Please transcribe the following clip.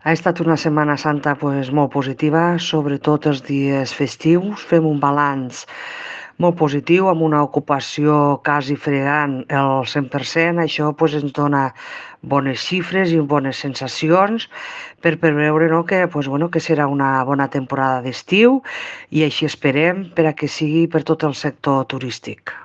Ha estat una Setmana Santa pues, molt positiva, sobretot els dies festius. Fem un balanç molt positiu, amb una ocupació quasi fregant el 100%. Això pues, ens dona bones xifres i bones sensacions per preveure no, que, pues, bueno, que serà una bona temporada d'estiu i així esperem per a que sigui per tot el sector turístic.